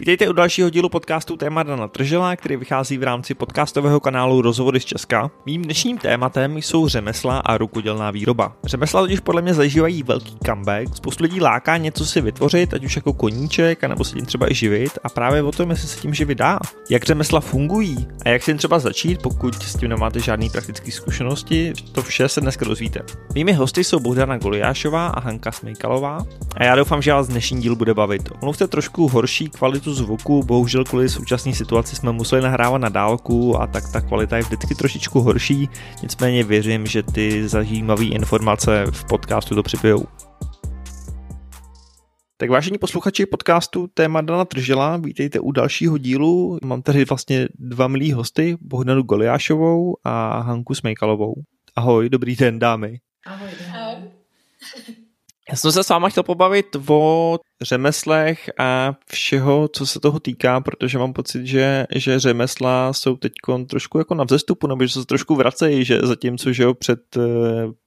Vítejte u dalšího dílu podcastu Téma Dana Tržela, který vychází v rámci podcastového kanálu Rozhovory z Česka. Mým dnešním tématem jsou řemesla a rukodělná výroba. Řemesla totiž podle mě zažívají velký comeback. Spoustu lidí láká něco si vytvořit, ať už jako koníček, anebo se tím třeba i živit. A právě o tom, jestli se tím živit dá. Jak řemesla fungují a jak si jim třeba začít, pokud s tím nemáte žádné praktické zkušenosti, to vše se dneska dozvíte. Mými hosty jsou Bohdana Goliášová a Hanka Smejkalová. A já doufám, že vás dnešní díl bude bavit. Omluvte trošku horší kvalitu kvalitu zvuku, bohužel kvůli současné situaci jsme museli nahrávat na dálku a tak ta kvalita je vždycky trošičku horší, nicméně věřím, že ty zajímavé informace v podcastu to připijou. Tak vážení posluchači podcastu Téma Dana Tržela, vítejte u dalšího dílu. Mám tady vlastně dva milí hosty, Bohdanu Goliášovou a Hanku Smejkalovou. Ahoj, dobrý den dámy. Ahoj. Ahoj. Já jsem se s váma chtěl pobavit o řemeslech a všeho, co se toho týká, protože mám pocit, že, že řemesla jsou teď trošku jako na vzestupu, nebo že se trošku vracejí, že zatímco, že jo, před eh,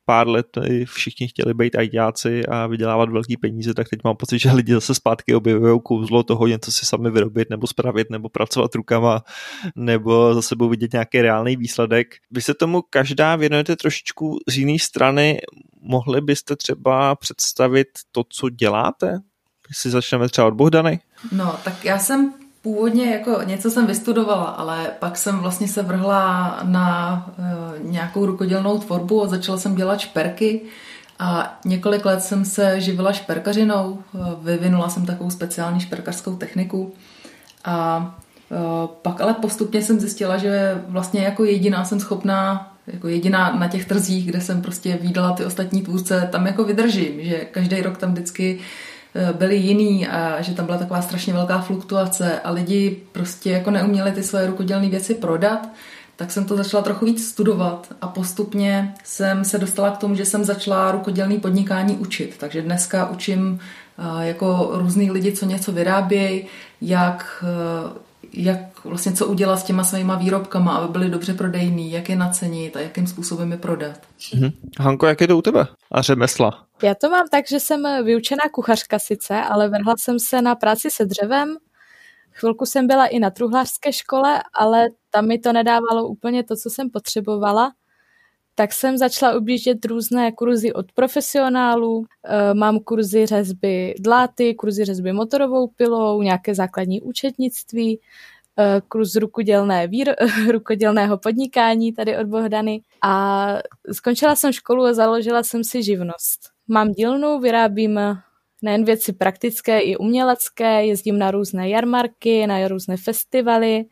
pár let všichni chtěli být ajťáci a vydělávat velký peníze, tak teď mám pocit, že lidi zase zpátky objevují kouzlo toho něco si sami vyrobit nebo spravit nebo pracovat rukama nebo za sebou vidět nějaký reálný výsledek. Vy se tomu každá věnujete trošičku z jiné strany. Mohli byste třeba představit to, co děláte? Jestli začneme třeba od Bohdany? No, tak já jsem původně jako něco jsem vystudovala, ale pak jsem vlastně se vrhla na e, nějakou rukodělnou tvorbu a začala jsem dělat šperky a několik let jsem se živila šperkařinou, e, vyvinula jsem takovou speciální šperkařskou techniku a e, pak ale postupně jsem zjistila, že vlastně jako jediná jsem schopná jako jediná na těch trzích, kde jsem prostě výdala ty ostatní tvůrce, tam jako vydržím, že každý rok tam vždycky Eh, byli jiný a že tam byla taková strašně velká fluktuace a lidi prostě jako neuměli ty svoje rukodělné věci prodat, tak jsem to začala trochu víc studovat a postupně jsem se dostala k tomu, že jsem začala rukodělné podnikání učit. Takže dneska učím eh, jako různý lidi, co něco vyrábějí, jak, eh, jak vlastně co udělat s těma svýma výrobkama, aby byly dobře prodejný, jak je nacenit a jakým způsobem je prodat. Mhm. Hanko, jak je to u tebe? A řemesla? Já to mám tak, že jsem vyučená kuchařka sice, ale vrhla jsem se na práci se dřevem. Chvilku jsem byla i na truhlářské škole, ale tam mi to nedávalo úplně to, co jsem potřebovala. Tak jsem začala objíždět různé kurzy od profesionálů. Eh, mám kurzy řezby dláty, kurzy řezby motorovou pilou, nějaké základní účetnictví, eh, kurz rukodělné vír, rukodělného podnikání tady od Bohdany a skončila jsem školu a založila jsem si živnost. Mám dílnu, vyrábím nejen věci praktické, i umělecké, jezdím na různé jarmarky, na různé festivaly.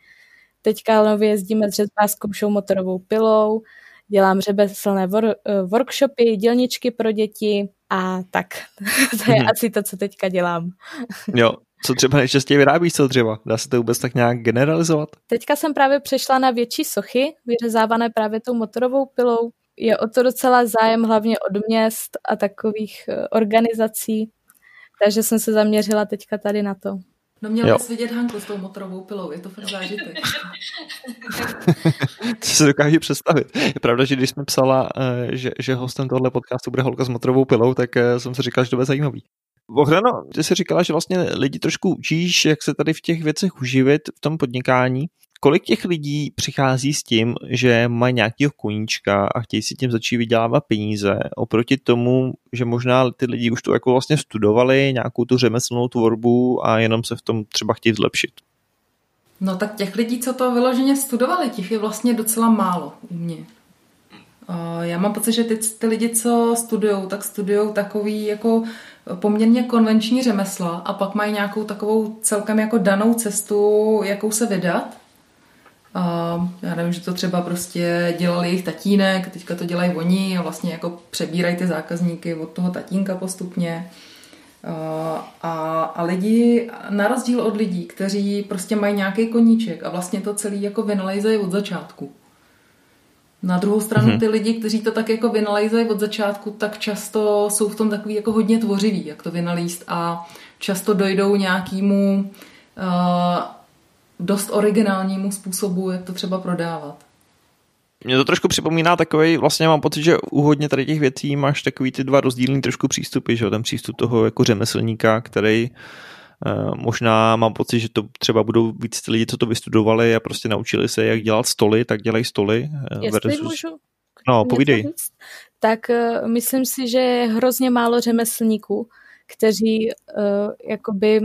Teďka nově jezdíme s řezbářskou show motorovou pilou, dělám řebeslné wor- eh, workshopy, dělničky pro děti a tak. to je hmm. asi to, co teďka dělám. jo, co třeba nejčastěji vyrábíš co dřeva? Dá se to vůbec tak nějak generalizovat? Teďka jsem právě přešla na větší sochy, vyřezávané právě tou motorovou pilou je o to docela zájem hlavně od měst a takových eh, organizací, takže jsem se zaměřila teďka tady na to. No měl bys vidět Hanku s tou motorovou pilou, je to fakt zážitek. to se dokážu představit. Je pravda, že když jsme psala, eh, že, že hostem tohle podcastu bude holka s motorovou pilou, tak eh, jsem si říkal, že to bude zajímavý. Bohdano, ty jsi říkala, že vlastně lidi trošku učíš, jak se tady v těch věcech uživit v tom podnikání. Kolik těch lidí přichází s tím, že mají nějakého koníčka a chtějí si tím začít vydělávat peníze, oproti tomu, že možná ty lidi už to jako vlastně studovali, nějakou tu řemeslnou tvorbu a jenom se v tom třeba chtějí zlepšit? No tak těch lidí, co to vyloženě studovali, těch je vlastně docela málo u mě. Já mám pocit, že ty, ty lidi, co studují, tak studují takový jako poměrně konvenční řemesla a pak mají nějakou takovou celkem jako danou cestu, jakou se vydat. A já nevím, že to třeba prostě dělali jejich tatínek, teďka to dělají oni a vlastně jako přebírají ty zákazníky od toho tatínka postupně. A, a lidi, na rozdíl od lidí, kteří prostě mají nějaký koníček a vlastně to celý jako vynalejzají od začátku. Na druhou stranu mm-hmm. ty lidi, kteří to tak jako vynalejzají od začátku, tak často jsou v tom takový jako hodně tvořiví, jak to vynalíst a často dojdou nějakému uh, dost originálnímu způsobu, jak to třeba prodávat. Mě to trošku připomíná takový, vlastně mám pocit, že u hodně tady těch věcí máš takový ty dva rozdílný trošku přístupy, že ten přístup toho jako řemeslníka, který Možná mám pocit, že to třeba budou víc ty lidi, co to vystudovali a prostě naučili se, jak dělat stoly, tak dělají stoly. Jestli versus... můžu No, povídej. tak uh, myslím si, že je hrozně málo řemeslníků, kteří uh, jakoby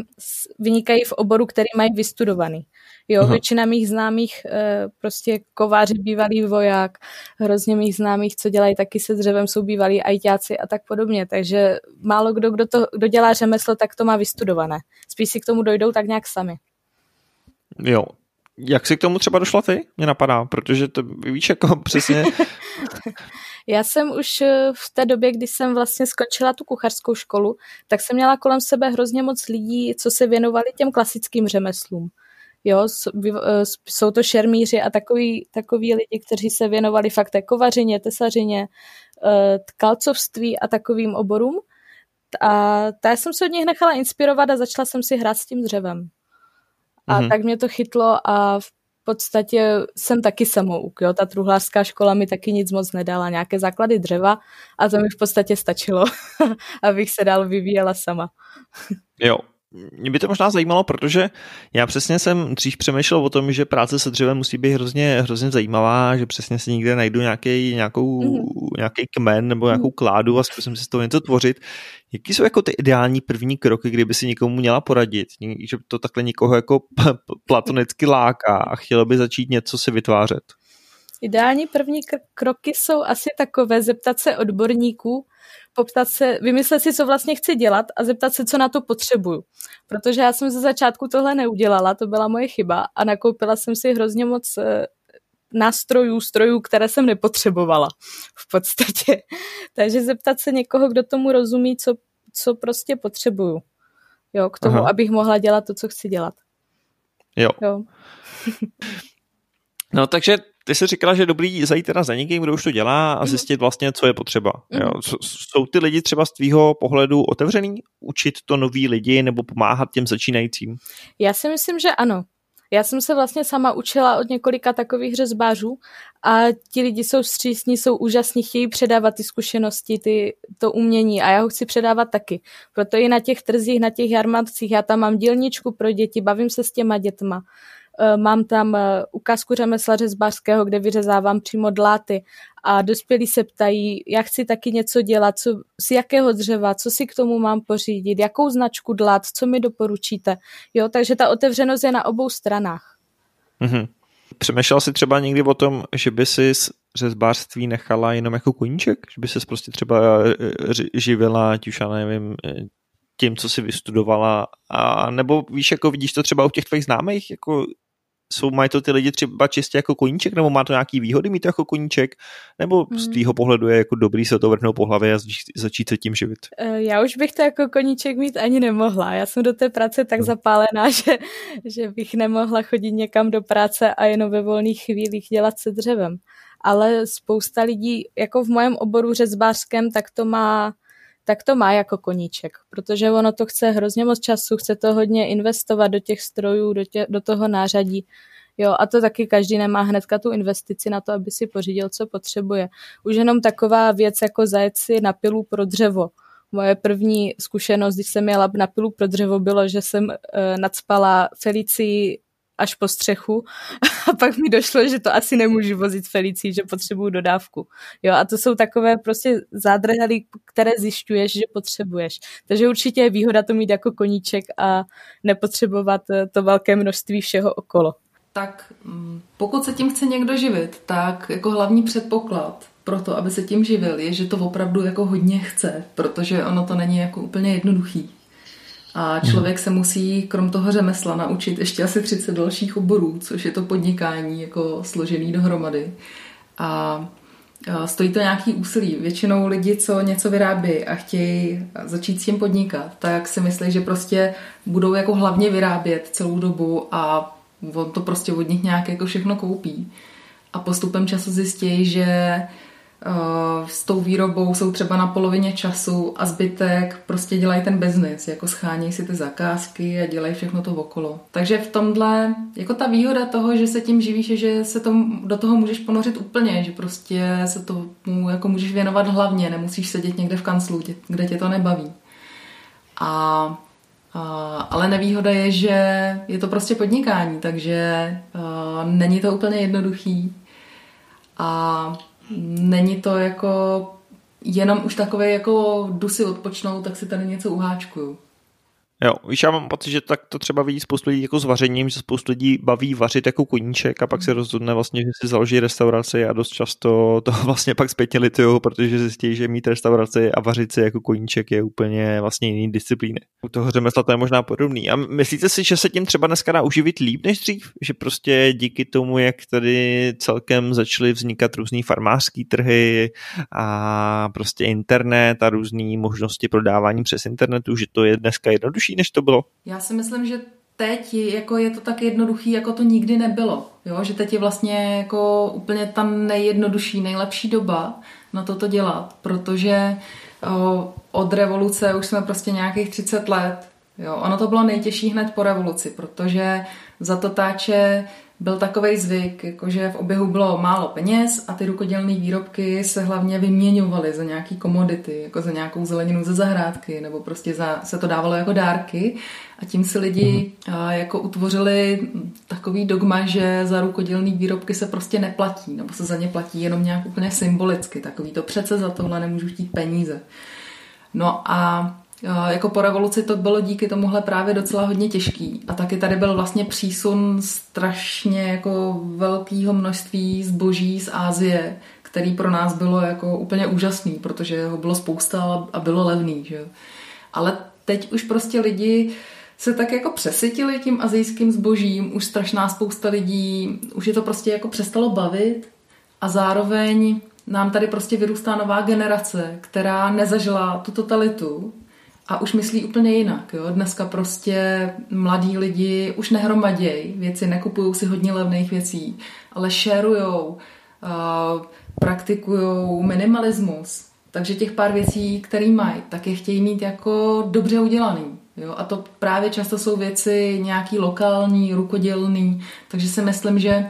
vynikají v oboru, který mají vystudovaný. Jo, Aha. většina mých známých, uh, prostě kováři, bývalý voják, hrozně mých známých, co dělají taky se dřevem, jsou bývalí ajťáci a tak podobně. Takže málo kdo, kdo, to, kdo dělá řemeslo, tak to má vystudované. Spíš si k tomu dojdou tak nějak sami. Jo, jak jsi k tomu třeba došla ty? Mě napadá, protože to víš jako přesně... Já jsem už eh, v té době, kdy jsem vlastně skončila tu kuchařskou školu, tak jsem měla kolem sebe hrozně moc lidí, co se věnovali těm klasickým řemeslům. Jo, eh, jsou to šermíři a takový, takový lidi, kteří se věnovali fakt té kovařině, tesařině, eh, tkalcovství a takovým oborům. A já jsem se od nich nechala inspirovat a začala jsem si hrát s tím dřevem. A mm-hmm. tak mě to chytlo a podstatě jsem taky samouk. Jo? Ta truhlářská škola mi taky nic moc nedala, nějaké základy dřeva a to mi v podstatě stačilo, abych se dál vyvíjela sama. jo, mě by to možná zajímalo, protože já přesně jsem dřív přemýšlel o tom, že práce se dřevem musí být hrozně, hrozně zajímavá, že přesně si někde najdu nějaký, nějakou, mm. nějaký kmen nebo nějakou mhm. kládu a zkusím si z toho něco tvořit. Jaký jsou jako ty ideální první kroky, kdyby si někomu měla poradit, že to takhle někoho jako platonicky láká a chtělo by začít něco si vytvářet? Ideální první kroky jsou asi takové zeptat se odborníků, poptat se, vymyslet si, co vlastně chci dělat a zeptat se, co na to potřebuju. Protože já jsem ze začátku tohle neudělala, to byla moje chyba a nakoupila jsem si hrozně moc eh, nástrojů, strojů, které jsem nepotřebovala v podstatě. Takže zeptat se někoho, kdo tomu rozumí, co, co prostě potřebuju. Jo, k tomu, Aha. abych mohla dělat to, co chci dělat. Jo. jo. no takže ty jsi říkala, že je dobrý zajít teda za někým, kdo už to dělá a mhm. zjistit vlastně, co je potřeba. Jo. Mhm. Jsou ty lidi třeba z tvýho pohledu otevřený učit to noví lidi nebo pomáhat těm začínajícím? Já si myslím, že ano. Já jsem se vlastně sama učila od několika takových řezbářů a ti lidi jsou střísní, jsou úžasní, chtějí předávat ty zkušenosti, ty, to umění a já ho chci předávat taky. Proto i na těch trzích, na těch jarmarcích, já tam mám dílničku pro děti, bavím se s těma dětma. Eh, mám tam eh, ukázku řemesla řezbářského, kde vyřezávám přímo dláty a dospělí se ptají, jak chci taky něco dělat, co, z jakého dřeva, co si k tomu mám pořídit, jakou značku dlát, co mi doporučíte. Jo, takže ta otevřenost je na obou stranách. Mm-hmm. Přemýšlel jsi třeba někdy o tom, že by si z řezbářství nechala jenom jako koníček? Že by se prostě třeba eh, živila, ať už já nevím, tím, co si vystudovala, a nebo víš, jako vidíš to třeba u těch tvých známých, jako jsou, mají to ty lidi třeba čistě jako koníček, nebo má to nějaký výhody mít to jako koníček, nebo hmm. z tvýho pohledu je jako dobrý se to vrhnout po hlavě a začít se tím živit? Eh, já už bych to jako koníček mít ani nemohla. Já jsem do té práce tak hmm. zapálená, že, že bych nemohla chodit někam do práce a jenom ve volných chvílích dělat se dřevem. Ale spousta lidí, jako v mojem oboru řezbářském, tak to má tak to má jako koníček, protože ono to chce hrozně moc času, chce to hodně investovat do těch strojů, do, tě, do toho nářadí. Jo, a to taky každý nemá hnedka tu investici na to, aby si pořídil, co potřebuje. Už jenom taková věc, jako zajet si na pilu pro dřevo. Moje první zkušenost, když jsem jela na pilu pro dřevo, bylo, že jsem e, nadspala Felicii až po střechu a pak mi došlo, že to asi nemůžu vozit Felicí, že potřebuju dodávku. Jo, a to jsou takové prostě zádrhely, které zjišťuješ, že potřebuješ. Takže určitě je výhoda to mít jako koníček a nepotřebovat eh, to velké množství všeho okolo. Tak mm, pokud se tím chce někdo živit, tak jako hlavní předpoklad pro to, aby se tím živil, je, že to opravdu jako hodně chce, protože ono to není jako úplně jednoduchý. A člověk se musí krom toho řemesla naučit ještě asi 30 dalších oborů, což je to podnikání jako složený dohromady. A stojí to nějaký úsilí. Většinou lidi, co něco vyrábí a chtějí začít s tím podnikat, tak si myslí, že prostě budou jako hlavně vyrábět celou dobu a on to prostě od nich nějak jako všechno koupí. A postupem času zjistí, že s tou výrobou jsou třeba na polovině času a zbytek prostě dělají ten biznis, jako schánějí si ty zakázky a dělají všechno to okolo. Takže v tomhle, jako ta výhoda toho, že se tím živíš, je, že se tom, do toho můžeš ponořit úplně, že prostě se tomu jako můžeš věnovat hlavně, nemusíš sedět někde v kanclu, kde tě to nebaví. A ale nevýhoda je, že je to prostě podnikání, takže není to úplně jednoduchý a není to jako jenom už takové jako jdu si odpočnout, tak si tady něco uháčkuju. Jo, víš, já mám pocit, že tak to třeba vidí spoustu lidí jako s vařením, že spoustu lidí baví vařit jako koníček a pak se rozhodne vlastně, že si založí restauraci a dost často to vlastně pak zpětně litujou, protože zjistí, že mít restauraci a vařit si jako koníček je úplně vlastně jiný disciplíny. U toho řemesla to je možná podobný. A myslíte si, že se tím třeba dneska dá uživit líp než dřív? Že prostě díky tomu, jak tady celkem začaly vznikat různý farmářský trhy a prostě internet a různé možnosti prodávání přes internetu, že to je dneska jednodušší než to bylo? Já si myslím, že teď jako je to tak jednoduchý, jako to nikdy nebylo. Jo? Že teď je vlastně jako úplně ta nejjednodušší, nejlepší doba na toto dělat, protože o, od revoluce už jsme prostě nějakých 30 let. Jo? Ono to bylo nejtěžší hned po revoluci, protože za to táče byl takový zvyk, jakože v oběhu bylo málo peněz a ty rukodělné výrobky se hlavně vyměňovaly za nějaký komodity, jako za nějakou zeleninu ze zahrádky, nebo prostě za, se to dávalo jako dárky a tím si lidi mm. a, jako utvořili takový dogma, že za rukodělné výrobky se prostě neplatí, nebo se za ně platí jenom nějak úplně symbolicky, takový to přece za tohle nemůžu chtít peníze. No a jako po revoluci to bylo díky tomuhle právě docela hodně těžký. A taky tady byl vlastně přísun strašně jako velkého množství zboží z Ázie, který pro nás bylo jako úplně úžasný, protože ho bylo spousta a bylo levný. Že? Ale teď už prostě lidi se tak jako přesytili tím azijským zbožím, už strašná spousta lidí, už je to prostě jako přestalo bavit a zároveň nám tady prostě vyrůstá nová generace, která nezažila tu totalitu a už myslí úplně jinak. Jo? Dneska prostě mladí lidi už nehromadějí věci, nekupují si hodně levných věcí, ale šerujou, uh, praktikují minimalismus. Takže těch pár věcí, které mají, tak je chtějí mít jako dobře udělaný. Jo? A to právě často jsou věci nějaký lokální, rukodělný. Takže si myslím, že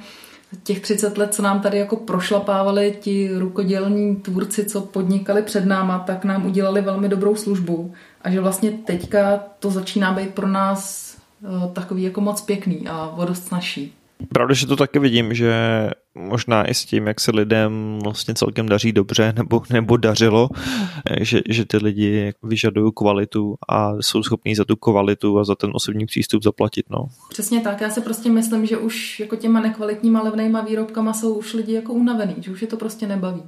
těch 30 let, co nám tady jako prošlapávali ti rukodělní tvůrci, co podnikali před náma, tak nám udělali velmi dobrou službu a že vlastně teďka to začíná být pro nás eh, takový jako moc pěkný a vodost snažší. Pravda, že to taky vidím, že možná i s tím, jak se lidem vlastně celkem daří dobře nebo, nebo dařilo, eh, že, že ty lidi vyžadují kvalitu a jsou schopní za tu kvalitu a za ten osobní přístup zaplatit. No. Přesně tak, já si prostě myslím, že už jako těma nekvalitníma levnýma výrobkama jsou už lidi jako unavený, že už je to prostě nebaví.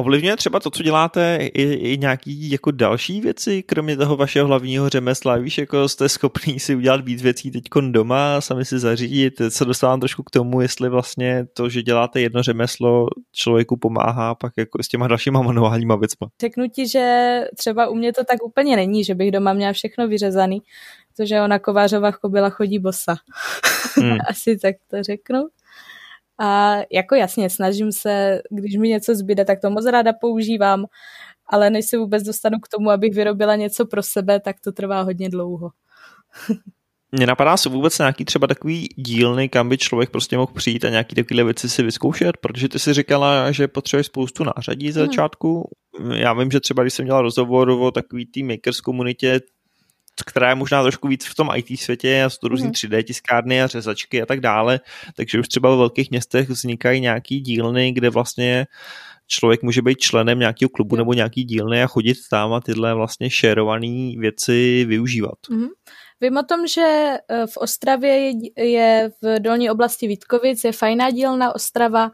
Ovlivňuje třeba to, co děláte, i, i nějaký jako další věci, kromě toho vašeho hlavního řemesla? Víš, jako jste schopný si udělat víc věcí teď doma, sami si zařídit. Se dostávám trošku k tomu, jestli vlastně to, že děláte jedno řemeslo, člověku pomáhá pak jako s těma dalšíma manuálníma věcma. Řeknu ti, že třeba u mě to tak úplně není, že bych doma měla všechno vyřezaný, protože ona kovářová kobila chodí bosa. Hmm. Asi tak to řeknu. A jako jasně, snažím se, když mi něco zbyde, tak to moc ráda používám, ale než se vůbec dostanu k tomu, abych vyrobila něco pro sebe, tak to trvá hodně dlouho. Mně napadá se vůbec nějaký třeba takový dílny, kam by člověk prostě mohl přijít a nějaký takovéhle věci si vyzkoušet, protože ty si říkala, že potřebuješ spoustu nářadí za hmm. začátku. Hmm. Já vím, že třeba když jsem dělal rozhovor o takový té makers komunitě, která je možná trošku víc v tom IT světě, a jsou to různý mm. 3D tiskárny a řezačky a tak dále, takže už třeba ve velkých městech vznikají nějaký dílny, kde vlastně člověk může být členem nějakého klubu nebo nějaký dílny a chodit tam a tyhle vlastně šerované věci využívat. Mm. Vím o tom, že e, v Ostravě je v dolní oblasti Vítkovic, je fajná dílna Ostrava,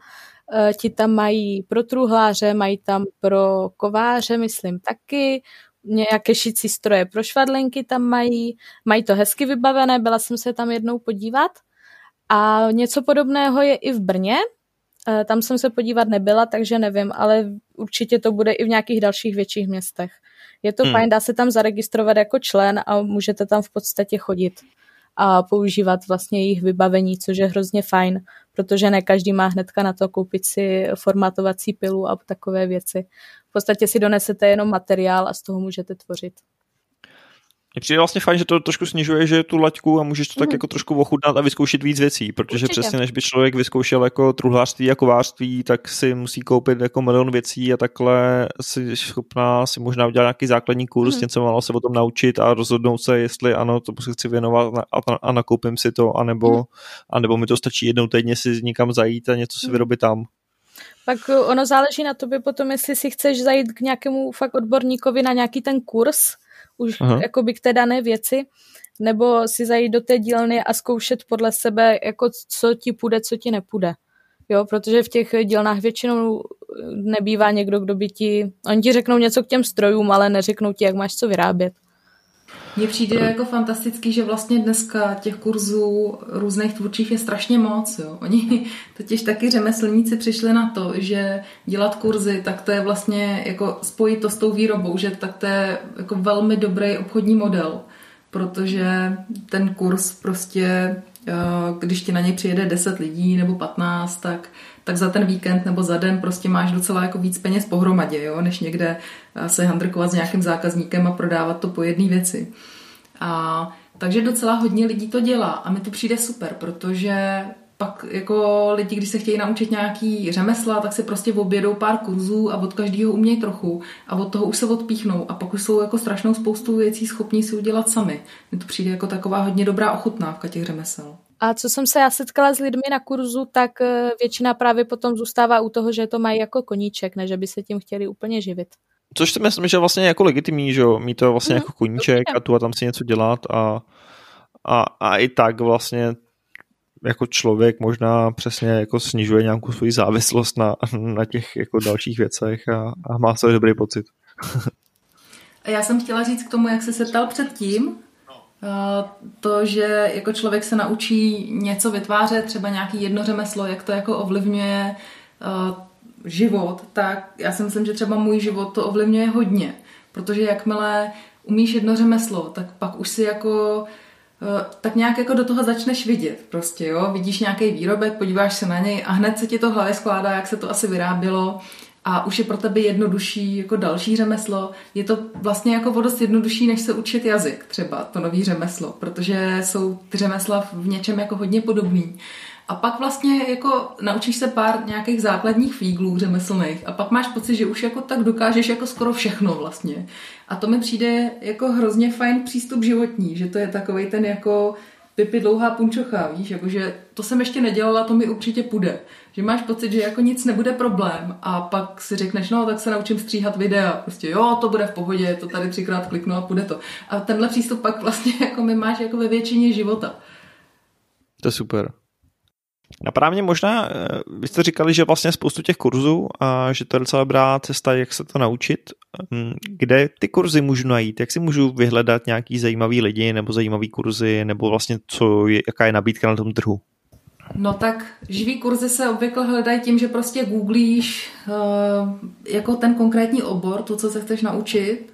e, ti tam mají pro truhláře, mají tam pro kováře, myslím taky, nějaké šicí stroje pro švadlenky tam mají, mají to hezky vybavené, byla jsem se tam jednou podívat. A něco podobného je i v Brně, e, tam jsem se podívat nebyla, takže nevím, ale určitě to bude i v nějakých dalších větších městech. Je to hmm. fajn, dá se tam zaregistrovat jako člen a můžete tam v podstatě chodit a používat vlastně jejich vybavení, což je hrozně fajn, protože ne každý má hnedka na to koupit si formatovací pilu a takové věci. V podstatě si donesete jenom materiál a z toho můžete tvořit. Mně přijde vlastně fajn, že to trošku snižuje, že tu laťku a můžeš to tak mm. jako trošku ochutnat a vyzkoušet víc věcí, protože Určitě. přesně než by člověk vyzkoušel jako truhlářství a kovářství, tak si musí koupit jako milion věcí a takhle si schopná si možná udělat nějaký základní kurz, mm. něco malo se o tom naučit a rozhodnout se, jestli ano, to se chci věnovat a, a nakoupím si to, anebo, mm. anebo mi to stačí jednou týdně si někam zajít a něco si mm. vyrobit tam. Pak ono záleží na tobě potom, jestli si chceš zajít k nějakému fakt odborníkovi na nějaký ten kurz, už Aha. jakoby k té dané věci, nebo si zajít do té dílny a zkoušet podle sebe, jako co ti půjde, co ti nepůjde. Jo, protože v těch dílnách většinou nebývá někdo, kdo by ti... Oni ti řeknou něco k těm strojům, ale neřeknou ti, jak máš co vyrábět. Mně přijde jako fantastický, že vlastně dneska těch kurzů různých tvůrčích je strašně moc. Jo. Oni totiž taky řemeslníci přišli na to, že dělat kurzy, tak to je vlastně jako spojit to s tou výrobou, že tak to je jako velmi dobrý obchodní model, protože ten kurz prostě, eh, když ti na něj přijede 10 lidí nebo 15, tak tak za ten víkend nebo za den prostě máš docela jako víc peněz pohromadě, jo, než někde eh, se handrkovat s nějakým zákazníkem a prodávat to po jedné věci. A takže docela hodně lidí to dělá a mi to přijde super, protože pak jako lidi, když se chtějí naučit nějaký řemesla, tak si prostě objedou pár kurzů a od každého umějí trochu a od toho už se odpíchnou a pak už jsou jako strašnou spoustu věcí schopní si udělat sami. Mně to přijde jako taková hodně dobrá ochutnávka těch řemesel. A co jsem se já setkala s lidmi na kurzu, tak eh, většina právě potom zůstává u toho, že to mají jako koníček, než by se tím chtěli úplně živit. Což si myslím, že vlastně jako legitimní, že jo, mít to vlastně mm, jako koníček a tu a tam si něco dělat a, a, a i tak vlastně jako člověk možná přesně jako snižuje nějakou svoji závislost na, na těch jako dalších věcech a, a má se dobrý pocit. Já jsem chtěla říct k tomu, jak jsi se ptal předtím, to, že jako člověk se naučí něco vytvářet, třeba nějaký jedno řemeslo, jak to jako ovlivňuje uh, život, tak já si myslím, že třeba můj život to ovlivňuje hodně, protože jakmile umíš jedno řemeslo, tak pak už si jako uh, tak nějak jako do toho začneš vidět prostě, jo, vidíš nějaký výrobek, podíváš se na něj a hned se ti to hlavě skládá, jak se to asi vyrábělo a už je pro tebe jednodušší jako další řemeslo. Je to vlastně jako o dost jednodušší, než se učit jazyk třeba, to nový řemeslo, protože jsou ty řemesla v něčem jako hodně podobný. A pak vlastně jako naučíš se pár nějakých základních fíglů řemeslných a pak máš pocit, že už jako tak dokážeš jako skoro všechno vlastně. A to mi přijde jako hrozně fajn přístup životní, že to je takový ten jako Pipi dlouhá punčocha, víš, jakože to jsem ještě nedělala, to mi určitě půjde. Že máš pocit, že jako nic nebude problém a pak si řekneš, no tak se naučím stříhat videa, prostě jo, to bude v pohodě, to tady třikrát kliknu a půjde to. A tenhle přístup pak vlastně jako mi máš jako ve většině života. To je super. Napadá mě možná, eh, vy jste říkali, že vlastně spoustu těch kurzů a že to je docela dobrá cesta, jak se to naučit. Hm, kde ty kurzy můžu najít? Jak si můžu vyhledat nějaký zajímavý lidi nebo zajímavý kurzy nebo vlastně co je, jaká je nabídka na tom trhu? No tak živý kurzy se obvykle hledají tím, že prostě googlíš uh, jako ten konkrétní obor, to, co se chceš naučit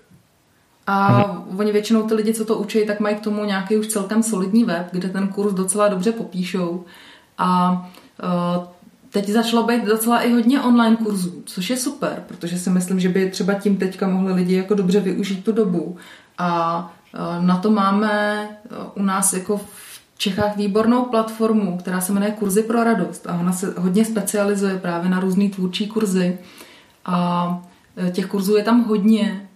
a mhm. oni většinou ty lidi, co to učí, tak mají k tomu nějaký už celkem solidní web, kde ten kurz docela dobře popíšou. A uh, teď začalo být docela i hodně online kurzů, což je super, protože si myslím, že by třeba tím teďka mohli lidi jako dobře využít tu dobu. A uh, na to máme u nás jako Čechách výbornou platformu, která se jmenuje Kurzy pro radost a ona se hodně specializuje právě na různé tvůrčí kurzy a těch kurzů je tam hodně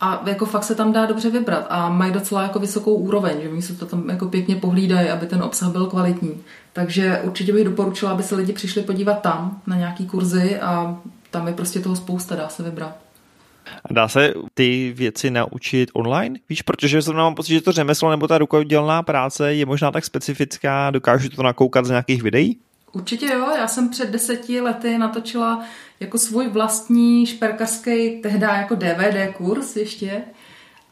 a jako fakt se tam dá dobře vybrat a mají docela jako vysokou úroveň, že oni se to tam jako pěkně pohlídají, aby ten obsah byl kvalitní. Takže určitě bych doporučila, aby se lidi přišli podívat tam na nějaký kurzy a tam je prostě toho spousta, dá se vybrat. Dá se ty věci naučit online? Víš, protože zrovna mám pocit, že to řemeslo nebo ta rukodělná práce je možná tak specifická, dokážu to nakoukat z nějakých videí? Určitě jo, já jsem před deseti lety natočila jako svůj vlastní šperkařský, tehdy jako DVD kurz ještě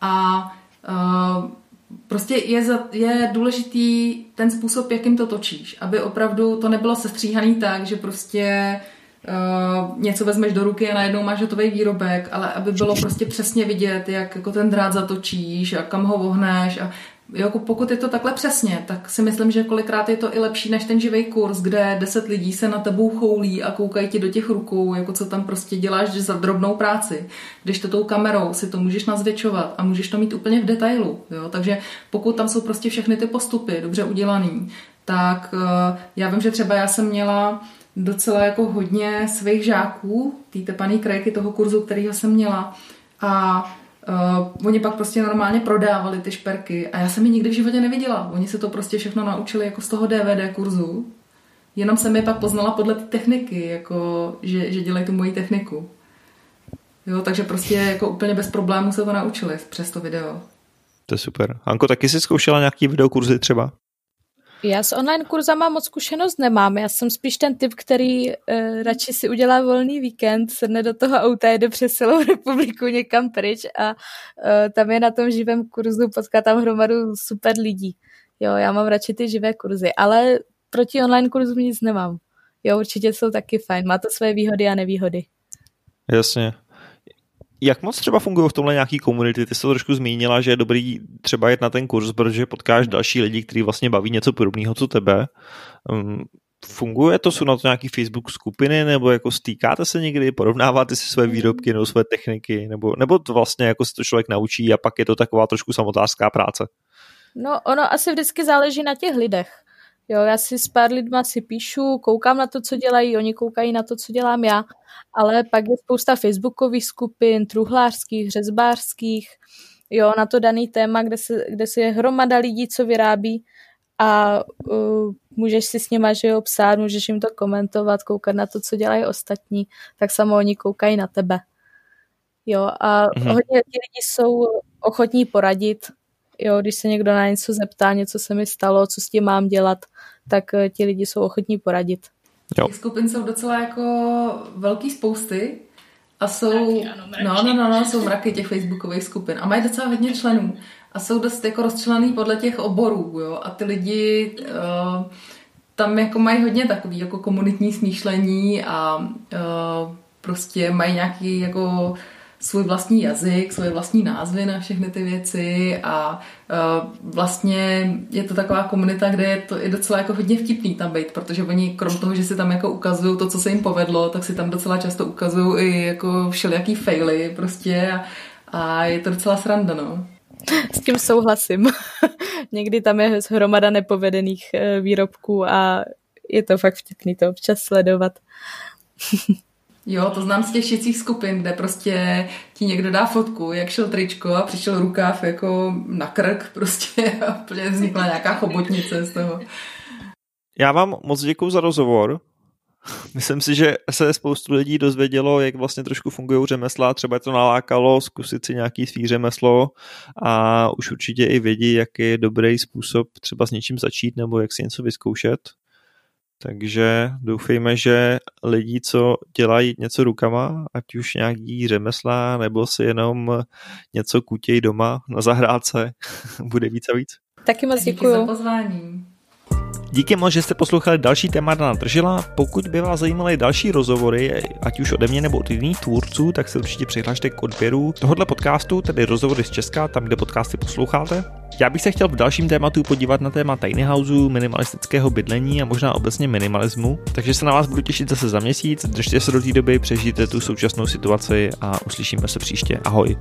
a uh, prostě je, za, je důležitý ten způsob, jakým to točíš, aby opravdu to nebylo sestříhaný tak, že prostě Uh, něco vezmeš do ruky a najednou máš hotový výrobek, ale aby bylo prostě přesně vidět, jak jako ten drát zatočíš a kam ho vohneš a jako pokud je to takhle přesně, tak si myslím, že kolikrát je to i lepší než ten živý kurz, kde deset lidí se na tebou choulí a koukají ti do těch rukou, jako co tam prostě děláš za drobnou práci. Když to tou kamerou si to můžeš nazvětšovat a můžeš to mít úplně v detailu. Jo? Takže pokud tam jsou prostě všechny ty postupy dobře udělaný, tak uh, já vím, že třeba já jsem měla docela jako hodně svých žáků, té tepaný krajky toho kurzu, kterýho jsem měla. A Uh, oni pak prostě normálně prodávali ty šperky a já jsem je nikdy v životě neviděla. Oni se to prostě všechno naučili jako z toho DVD kurzu. Jenom jsem je pak poznala podle té techniky, jako, že, že dělají tu moji techniku. Jo, takže prostě jako úplně bez problémů se to naučili přes to video. To je super. Hanko, taky jsi zkoušela nějaký videokurzy třeba? Já s online kurzama moc zkušenost nemám. Já jsem spíš ten typ, který uh, radši si udělá volný víkend, sedne do toho auta, jede přes celou republiku někam pryč a uh, tam je na tom živém kurzu, potká tam hromadu super lidí. Jo, já mám radši ty živé kurzy, ale proti online kurzům nic nemám. Jo, určitě jsou taky fajn. Má to své výhody a nevýhody. Jasně. Jak moc třeba fungují v tomhle nějaký komunity? Ty jsi to trošku zmínila, že je dobrý třeba jet na ten kurz, protože potkáš další lidi, kteří vlastně baví něco podobného, co tebe. Um, funguje to? Jsou na to nějaký Facebook skupiny, nebo jako stýkáte se někdy, porovnáváte si své výrobky nebo své techniky, nebo, nebo to vlastně jako se to člověk naučí a pak je to taková trošku samotářská práce? No, ono asi vždycky záleží na těch lidech. Jo, já si s pár lidma si píšu, koukám na to, co dělají, oni koukají na to, co dělám já, ale pak je spousta facebookových skupin, truhlářských, řezbářských, jo, na to daný téma, kde se, kde se je hromada lidí, co vyrábí a uh, můžeš si s nima, že jo, psát, můžeš jim to komentovat, koukat na to, co dělají ostatní, tak samo oni koukají na tebe. Jo, a mm-hmm. hodně ti lidi jsou ochotní poradit, jo, když se někdo na něco zeptá, něco se mi stalo, co s tím mám dělat, tak eh, ti lidi jsou ochotní poradit. Jo. Těch skupin jsou docela jako velký spousty a jsou, mraky, ano, mraky. no, no, no, no, jsou mraky těch facebookových skupin a mají docela hodně členů a jsou dost jako rozčlený podle těch oborů, jo, a ty lidi uh, tam jako mají hodně takový jako komunitní smýšlení a uh, prostě mají nějaký jako svůj vlastní jazyk, svoje vlastní názvy na všechny ty věci a uh, vlastně je to taková komunita, kde je to i docela jako hodně vtipný tam být, protože oni krom toho, že si tam jako ukazují to, co se jim povedlo, tak si tam docela často ukazují i jako všelijaký faily prostě a, a je to docela sranda, no. S tím souhlasím. Někdy tam je hromada nepovedených eh, výrobků a je to fakt vtipný to občas sledovat. Jo, to znám z těch šicích skupin, kde prostě ti někdo dá fotku, jak šel tričko a přišel rukáv jako na krk prostě a úplně vznikla nějaká chobotnice z toho. Já vám moc děkuji za rozhovor. Myslím si, že se spoustu lidí dozvědělo, jak vlastně trošku fungují řemesla, třeba je to nalákalo zkusit si nějaký svý řemeslo a už určitě i vědí, jak je dobrý způsob třeba s něčím začít nebo jak si něco vyzkoušet. Takže doufejme, že lidi, co dělají něco rukama, ať už nějaký řemesla, nebo si jenom něco kutějí doma na zahrádce, bude víc a víc. Taky moc děkuji. za pozvání. Díky moc, že jste poslouchali další témata na Tržila. Pokud by vás zajímaly další rozhovory, ať už ode mě nebo od jiných tvůrců, tak se určitě přihlašte k odběru tohohle podcastu, tedy rozhovory z Česka, tam, kde podcasty posloucháte. Já bych se chtěl v dalším tématu podívat na téma tiny houseu, minimalistického bydlení a možná obecně minimalismu, takže se na vás budu těšit zase za měsíc, držte se do té doby, přežijte tu současnou situaci a uslyšíme se příště. Ahoj.